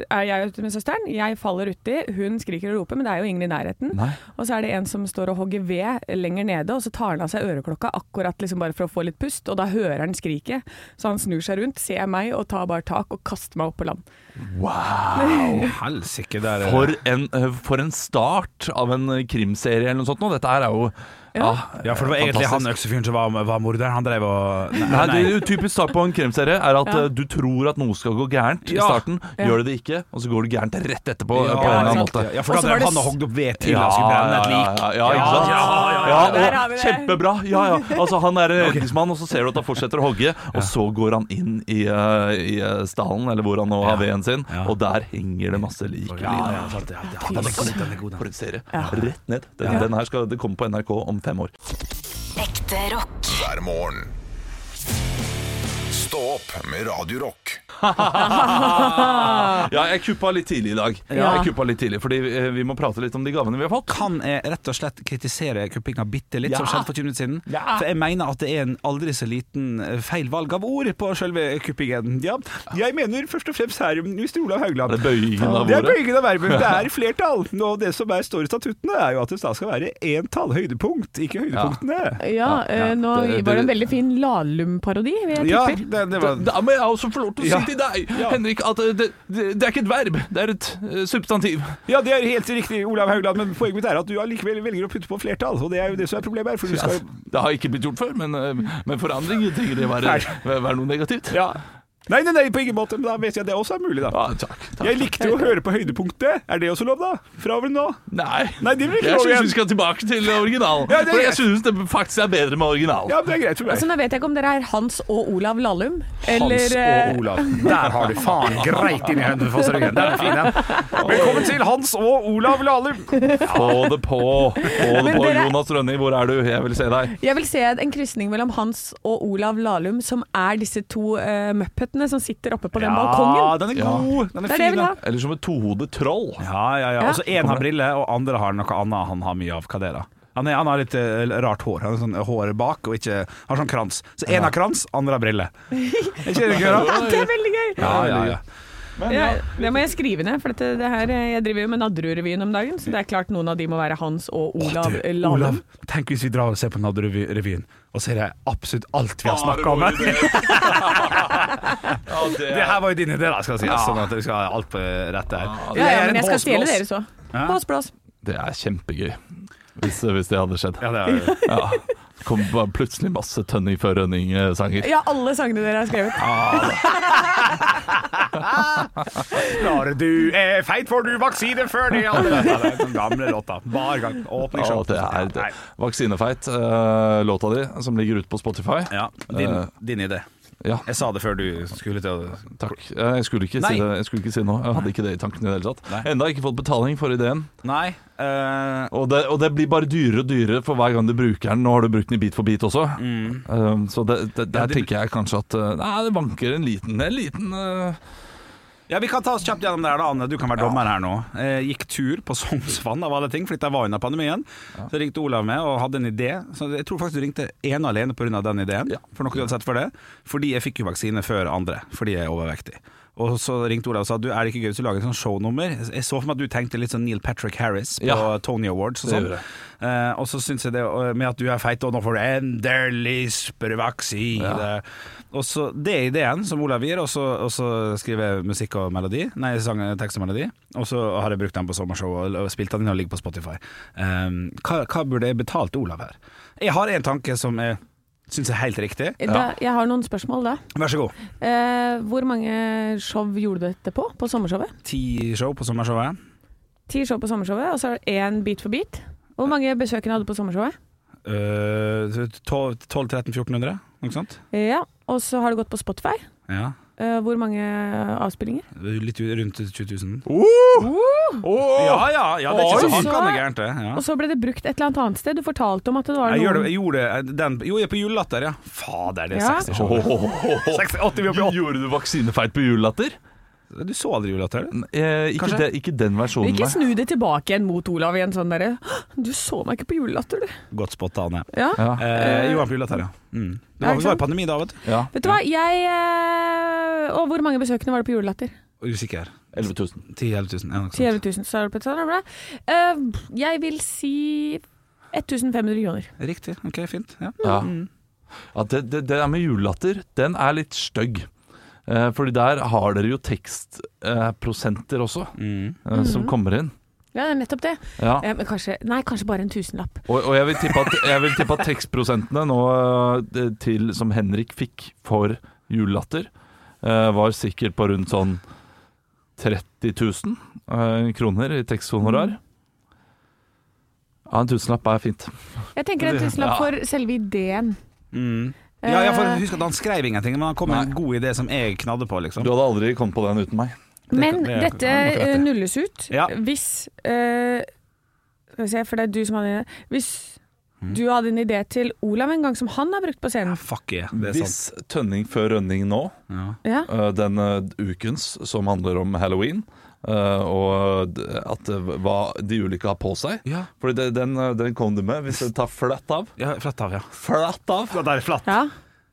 er jeg ute med søsteren. Jeg faller uti. Hun skriker og roper, men det er jo ingen i nærheten. Nei. Og så er det en som står og hogger ved lenger nede, og så tar han av seg øreklokka akkurat liksom bare for å få litt pust, og da hører han skriket. Så han snur seg rundt, ser meg og tar bare tak og kaster meg opp på land. Wow. Helsike, det er For en, eh, for en start av en krimserie eller noe sånt. nå. Dette her er jo ja, Ja, for det var egentlig han øksefyren som var, var morderen. Han drev og Nei, Nei, nei. det er Typisk start på en krimserie er at Ja. eh, du tror at noe skal gå gærent i starten. Ja. Gjør det det ikke, og så går det gærent rett etterpå. Ja, eh, på en eller annen måte. Ja, for da drev det han og s- opp ved til han skulle brenne et lik. Ja, ja, ja, ikke sant? Ja, ja, ja, Ja, kjempebra! Ja, ja. Altså, han er redningsmann, og så ser du at han fortsetter å hogge, og så går han inn i, uh, i eh, stallen, eller hvor han nå har veden sin, og der henger det masse lik. Ja, ja, ja, ja, ja, ja, ja, ja, den er god, den. For en serie. Ja. Rett ned. Den, den her skal det komme på NRK om fem år. Ekte rock. hver morgen. Stå opp med Radio Rock. Ja, jeg kuppa litt tidlig i dag. Ja. Jeg kuppa litt tidlig, fordi eh, vi må prate litt om de gavene vi har fått. Kan jeg rett og slett kritisere kuppinga bitte litt, Ja. som skjedde for 20 minutter siden? Ja. For jeg mener at det er en aldri så liten eh, feil valg av ord på selve kuppingen. Ja, jeg mener først og fremst her, Mr. Olav Haugland Det er bøyingen av Det er bøyingen av verbet. Det er flertall. Og det som er, står i statuttene, er jo at det skal være entall høydepunkt, ikke høydepunktene. Ja, eh, nå det- var det en veldig fin Lahlum-parodi, jeg Ja, det, det var Da da må jeg også få lov til å Ja. si til deg, Ja. Henrik, at eh, det, det, er ikke et verb, det er et eh, substantiv. Ja, det er helt riktig, Olav Haugland, men poenget mitt er at du allikevel velger å putte på flertall, og det er jo det som er problemet her. For du Ja, det har ikke blitt gjort før, men, eh, men forandring trenger det være, være noe negativt. Ja. Nei, nei, nei, på ingen måte, men da vet jeg at det også er mulig, da. Ja, takk, takk. Jeg likte jo å høre på høydepunktet. Er det også lov, da? Fra over nå? Nei, Nei, det blir ikke jeg syns vi skal tilbake til originalen. Ja, for jeg syns det faktisk er bedre med original. Ja, det er greit for meg. Altså, nå vet jeg ikke om dere er Hans og Olav Lallum, eller Hans eh, og Olav. Der har du faen greit inn i Hønefoss-ryggen. Den er fin, den. Velkommen til Hans og Olav Lallum. Få det på! Få det på, Jonas Rønning, hvor er du? Jeg vil se deg. Jeg vil se en krysning mellom Hans og Olav Lahlum, som er disse to uh, muppetene som sitter oppe på den Ja, balkongen. den er god. Den er Det er det fin, den. Eller som et tohodet troll. Ja, ja, ja. Ja. Og så én har briller, og andre har noe annet han har mye av. Hva det er da? Han, er, han har litt eh, rart hår. Han har sånn hår bak og ikke har sånn krans. Så én har krans, andre har briller. Er ikke det gøy, da? Ja, det er veldig gøy! Ja, ja, ja. Ja, det må jeg skrive ned, for dette, det her, eh, jeg driver jo med Nadderudrevyen om dagen, så det er klart noen av de må være Hans og Olav Du, Lahlum. Olav, tenk hvis vi drar og ser på Nadderudrevyen, og ser jeg absolutt alt vi har snakka om. her. Ja, det Det her var jo din idé, da, skal jeg si. Sånn at vi skal ha alt på rett der. Ja, ja, men jeg skal stjele dere deres òg. Ja. Blås, blås. Det er kjempegøy. Hvis, hvis det hadde skjedd. Ja, det er, Ja. Kom bare plutselig masse Tønning før Rønning-sanger. Ja, alle sangene dere har skrevet. Når du er feit, får du vaksine før det. Ja, det er den gamle låta. Hver gang. Åpningsshow. Ja, det er det. Vaksinefeit, uh, låta di, som ligger ute på Spotify. Ja, din, Eh, din idé. Ja, Jeg sa det før du skulle til å takk. Eh, Jeg skulle ikke Nei. si det Jeg skulle ikke si noe. Jeg hadde ikke det i tankene i det hele tatt. Nei. Enda ikke fått betaling for ideen. Nei. uh... Og det, og det blir bare dyrere og dyrere for hver gang du bruker den. Nå har du brukt den i Bit for bit også. mm. Um, så det, det, der Ja, tenker jeg kanskje at Nei, det vanker en liten En liten uh, Ja, Vi kan ta oss kjapt gjennom det her da, Anne. Du kan være dommer her nå. Jeg gikk tur på Sognsvann av alle ting, fordi jeg var under pandemien. Så ringte Olav med og hadde en idé. Så Jeg tror faktisk du ringte ene og alene pga. den ideen. For noe du hadde sett for det. Fordi jeg fikk jo vaksine før andre, fordi jeg er overvektig. Og så ringte Olav og sa du er det ikke gøy hvis du lager et sånt shownummer. Jeg så for meg at du tenkte litt sånn Neil Patrick Harris på Ja. Tony Awards og sånn. Uh. Og så syns jeg det med at du er feit, og nå får du endelig sprøvaksine. Ja. Og så Det er ideen som Olav gir, og så, og så skriver jeg musikk og melodi. Nei, sang, tekst og melodi. Og så har jeg brukt den på sommershow og, og spilt den inn og ligger på Spotify. Um, hva, hva burde jeg betalt Olav her? Jeg har en tanke som jeg syns er helt riktig. Da, jeg har noen spørsmål da. Vær så god. Eh, hvor mange show gjorde du dette på, på sommershowet? Ti show på sommershowet. Ti show på sommershowet, og så er det én Beat for beat. Hvor mange besøkende hadde du på sommershowet? Uh, 1200-1400, noe sånt? Ja, og så har du gått på Spotify. Ja. Eh, hvor mange avspillinger? Litt rundt 20 000. Åh! Ja, ja, ja, det er ikke så hakkande gærent, det. Ja. Og så ble det brukt et eller annet annet sted. Du fortalte om at det var Jeg, gjør det, noen jeg gjorde det den, Jo, jeg er på julelatter, ja. Fader, det er Ja. 60 show. 60, 80, vi er 80. Gjorde du vaksinefeit på julelatter? Du så aldri julelatter? Eh, ikke, ikke den versjonen, Ikke snu det tilbake igjen mot Olav i en sånn derre Du så meg ikke på julelatter, du. Godt spotta, Anne. Ja. Ja. Eh, jo, på julelatter, ja. Mm. Det var, jo pandemi da, vet du. ja. Vet du hva, jeg eh, Og hvor mange besøkende var det på julelatter? Usikker. 11 000. 10 11 000. Ja, 10 sånt. 000, så er det på et sånt, bra. Eh, jeg vil si 1500 kroner. Riktig. Ok, fint. Ja. Ja. Mm. Ja, det, det, det der med julelatter, den er litt stygg. Eh, fordi der har dere jo tekstprosenter eh, også, Mm. eh, som kommer inn. Ja, det er nettopp det. Ja. Eh, men kanskje, nei, kanskje bare en tusenlapp. Og, og jeg vil tippe at, jeg vil tippe at tekstprosentene nå eh, til, som Henrik fikk for julelatter, eh, var sikkert på rundt sånn 30 000 eh, kroner i teksthonorar. Ja, en tusenlapp er fint. Jeg tenker en tusenlapp Ja. for selve ideen. Mm. Ja, ja, for Eh, husk at han skrev ingenting, men han kom med en god idé som jeg knadde på, liksom. Du hadde aldri kommet på den uten meg. Men det dette eh, nulles ut Ja. hvis uh, Skal vi se, for det er du som hadde Hvis Du hadde en idé til Olav en gang som han har brukt på scenen. Fuck yeah, det er sant. Hvis Tønning før Rønning nå, Ja. Ja. eh, den ukens som handler om halloween, og at hva de ulike har på seg Ja. Fordi det, den, eh, den kom du med. Hvis du tar flatt av, ja, flatt av, ja. flatt av Det er flatt. ja.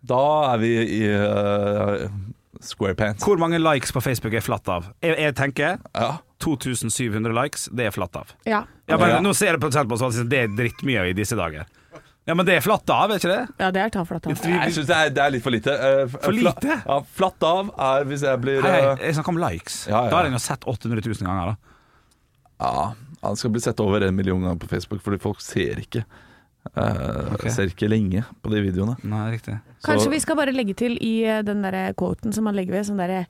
da er vi i uh, squarepants. Hvor mange likes på Facebook er flatt av? Jeg, jeg tenker Ja. 2700 likes, det er flatt av. ja. Ja. Nå ser jeg på, på sånn, det er drittmye i disse dager. Ja, men det er flatt av, er ikke det? Ja, det er ta flatt av. Jeg syns det, er- det er litt for lite. Eh, f- For fla- lite? Ja, flatt av er hvis jeg blir Hei, hei, eh, jeg snakker om likes. Ja, ja. Da har jeg jo sett 800 000 ganger. da Ja, han skal bli sett over en million ganger på Facebook, fordi folk ser ikke. Uh, okay. Ser ikke lenge på de videoene. Nei, riktig. Kanskje Så- vi skal bare legge til i eh, den der quoten som man legger ved, sånn derre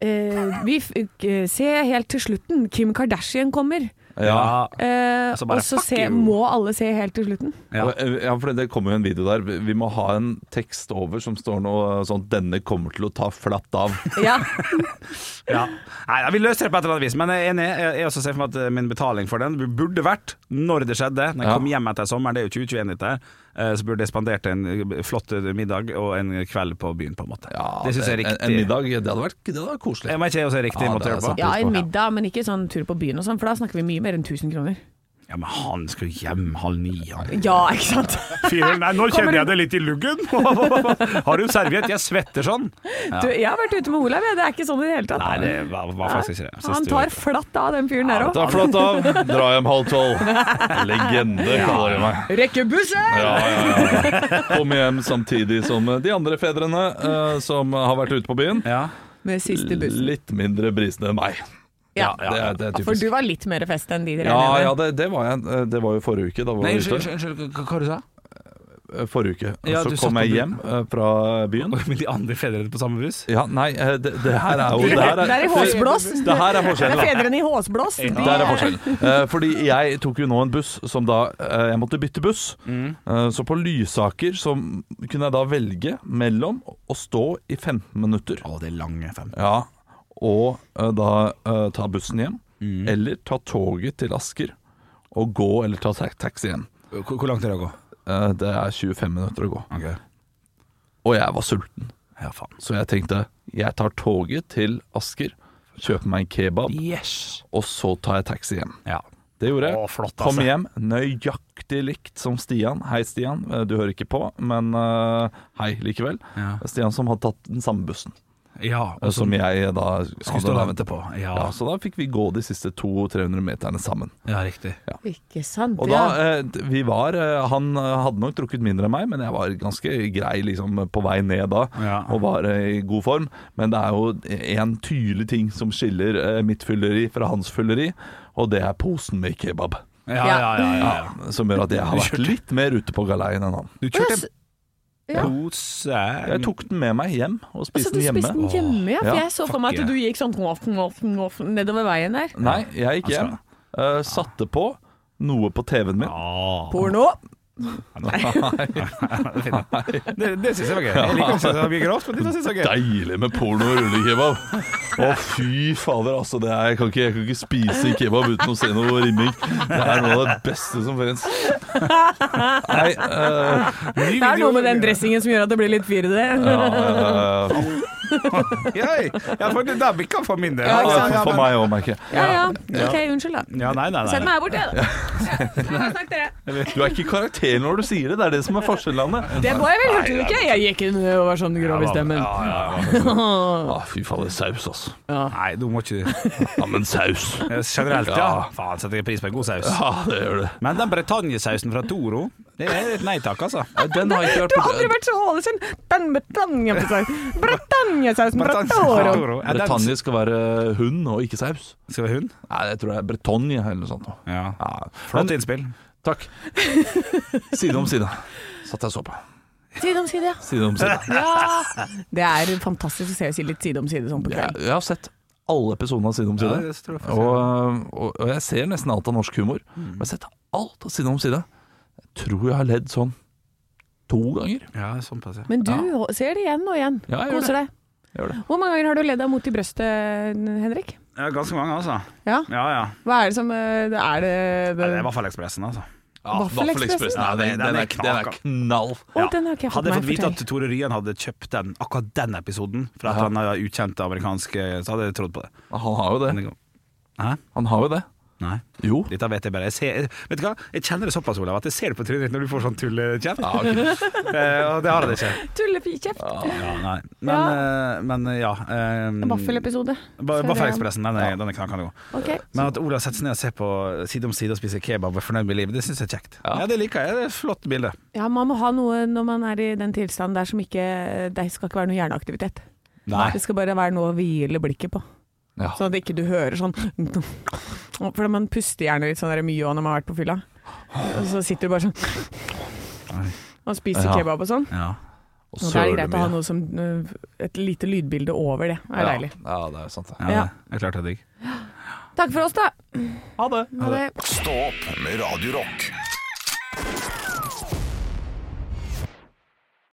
uh, Vi eh, Se helt til slutten, Kim Kardashian kommer. Ja, Eh, Altså bare og så se, må alle se helt til slutten. Ja. Eh, ja, for det kommer jo en video der. Vi må ha en tekst over som står noe sånn 'Denne kommer til å ta flatt av'. Ja. Ja. Nei, Vi løser det på et eller annet vis, men jeg er enig. Jeg jeg også ser for meg at eh, min betaling for den burde vært, når det skjedde, når jeg Ja. kom hjem etter sommeren, det er jo 2021 dette, så burde jeg spandert en eh, flott middag og en kveld på byen, på en måte. Ja, det syns jeg er en, riktig. en middag, det hadde vært, det hadde vært koselig. Jeg må ikke også er riktig Ja, måte å gjøre på. ja, en middag, men ikke sånn tur på byen og sånn, for da snakker vi mye mer enn 1000 kroner. Ja, men han skal jo hjem halv ni. Han. Ja, ikke sant? Fyren, nei, nå kjenner jeg det litt i luggen. Har du serviett? Jeg svetter sånn. Du, jeg har vært ute med Olav, jeg. det er ikke sånn i det hele tatt. Nei, det var, var faktisk ikke det. Han tar flatt av, den fyren der òg. tar flatt av, dra hjem halv tolv. Legende, kaller de meg. Rekke bussen! Ja, ja, ja. Komme hjem samtidig som de andre fedrene uh, som har vært ute på byen. Ja. Med siste bussen. Litt mindre brisende enn meg. Ja. Det er, det er For du var litt mer fest enn de dere? Ja, ja det, det, var jeg, det var jo forrige uke. Da var Nei, unnskyld, hva, du sa Eh, Forrige uke. Ja, så kom jeg hjem eh, fra byen. Med de andre fedrene på samme buss? Ja, nei, eh, det, det her er jo Det her Det er i håsblås. Det her er Det er fedrene i håsblås. De- Der er forskjellen. Fordi jeg tok jo nå en buss som da Jeg måtte bytte buss. Mm. så på Lysaker så kunne jeg da velge mellom å stå i 15 minutter Å, det er lange 15 ja, og eh, da eh, ta bussen hjem, eller ta toget til Asker og gå eller ta ta taxi hjem. Hvor, hvor langt er det å gå? Eh, det er 25 minutter å gå. Okay. Og jeg var sulten, ja så jeg tenkte jeg tar toget til Asker, kjøper meg en kebab, Yes! og så tar jeg taxi hjem. Ja. Det gjorde jeg. Å, flott, Kom altså. hjem nøyaktig likt som Stian. Hei, Stian. Du hører ikke på, men uh, hei likevel. Ja. Stian som hadde tatt den samme bussen. Ja, og Som jeg da Skulle stå og vente på. Ja, Ja, så da fikk vi gå de siste 200-300 meterne sammen. ja riktig. Ikke sant? Og da, eh, vi var eh, Han eh, hadde nok drukket mindre enn meg, men jeg var ganske grei liksom på vei ned da. Ja. Og var eh, i god form. Men det er jo en tydelig ting som skiller eh, mitt fylleri fra hans fylleri, og det er posen med kebab. Ja, ja, ja. ja, ja. Som gjør at jeg har vært litt mer ute på galeien enn han. Du kjørte Ja. pose Jeg tok den med meg hjem og Altså, spiste du den spiste den hjemme, ja. For jeg så for meg at du gikk sånn off, off, off, nedover veien der. Nei, jeg gikk hjem, Altså. eh, satte på noe på TV-en min. Ah. Porno. Det, det syns jeg var gøy. Jeg liker ikke så mye grovt, men det syns jeg var gøy. Deilig med porno og rullekebab. Å, fy fader, altså. Det er, jeg, kan ikke, jeg kan ikke spise kebab uten å se noe rimming. Det er noe av det beste som finnes. Nei eh, Det er noe med den dressingen som gjør at det blir litt fyrete. ja, eh, Yay. Ja, for det der bikka for min del. Ja, ikke sant? For meg òg, merker jeg. Ja ja, ok, unnskyld da. Ja, nei, nei, Sett meg her borte, da. Snakk dere. Du er ikke karakter når du sier det. Det er det som er forskjellen. Det var jeg vel, hørte du ikke? Jeg gikk inn og var sånn grov i stemmen. Ah, fy fader, saus, altså. Nei, du må ikke Ja, men saus. Generelt, ja. Ja. Faen, setter jeg pris på en god saus. Ja, det gjør det. Men den Bretagne-sausen fra Toro, det er et nei takk, altså. Den har ikke vært Du har aldri vært så Ålesund. Den Britannia-sausen Britannia-sausen Bretagne- skal være hund og ikke saus. Skal være hund? Nei, jeg tror det er Bretagne eller noe sånt. Ja. Ja, Flott men- innspill. Takk. Side om side. Satt jeg og så på. Side om side, ja. Side om side. ja. Det er fantastisk å se si litt side om side sånn på Jeg, kvelden. jeg har sett alle episodene av Side om side. Ja, jeg og, og, og jeg ser nesten alt av norsk humor. Mm. Men jeg har sett alt av Side om side. Jeg tror jeg har ledd sånn to ganger. Ja, sånn pass, ja. Men du ser det igjen og igjen. Ja, jeg gjør Koser deg. Hvor mange ganger har du ledd deg Mot i brøstet, Henrik? ja. Ganske mange, altså. Ja. Ja, ja. Hva er det som eh, Er det, Det, det er Vaffelekspressen, Ekspressen, altså. Ja, Vaffelekspressen? Ja, den, den- den, den er, den er knall. Å, den har ikke jeg fått Hadde jeg fått vite at Tore Ryen hadde kjøpt den, akkurat den episoden fra et Ja. eller annet ukjent amerikansk eh, Så hadde jeg trodd på det. Han har jo det. Hæ? Han har jo det. Nei. Jo. Dette vet jeg bare. Jeg, ser, vet du hva? jeg kjenner det såpass, Olav, at jeg ser det på trynet ditt når du får sånn tullekjeft. Ja, okay. Eh, og det har jeg ikke. Tullepikjeft. Ja, nei. Men ja, men, eh, ja eh, Vaffelepisode. Vaffelekspressen, den er, den er knakende god. Ok. Men at Olav setter seg ned og ser på side om side og spiser kebab og er fornøyd med livet, det syns jeg er kjekt. Ja. Ja. Det liker jeg. Det er et flott bilde. Ja, man må ha noe når man er i den tilstanden der som ikke Det skal ikke være noe hjerneaktivitet. Nei. Det skal bare være noe å hvile blikket på. Ja. Sånn at ikke du hører sånn For man puster gjerne litt sånn der mye når man har vært på fylla. Og så sitter du bare sånn og spiser Ja. kebab og sånn. Ja. Og så er det greit å ha noe som øh, Et lite lydbilde over det. er deilig. Ja, det er sant. ja, Ja. det er klart det er digg. Takk for oss, da. Ha det. Ha det. Stå opp med Radio Rock.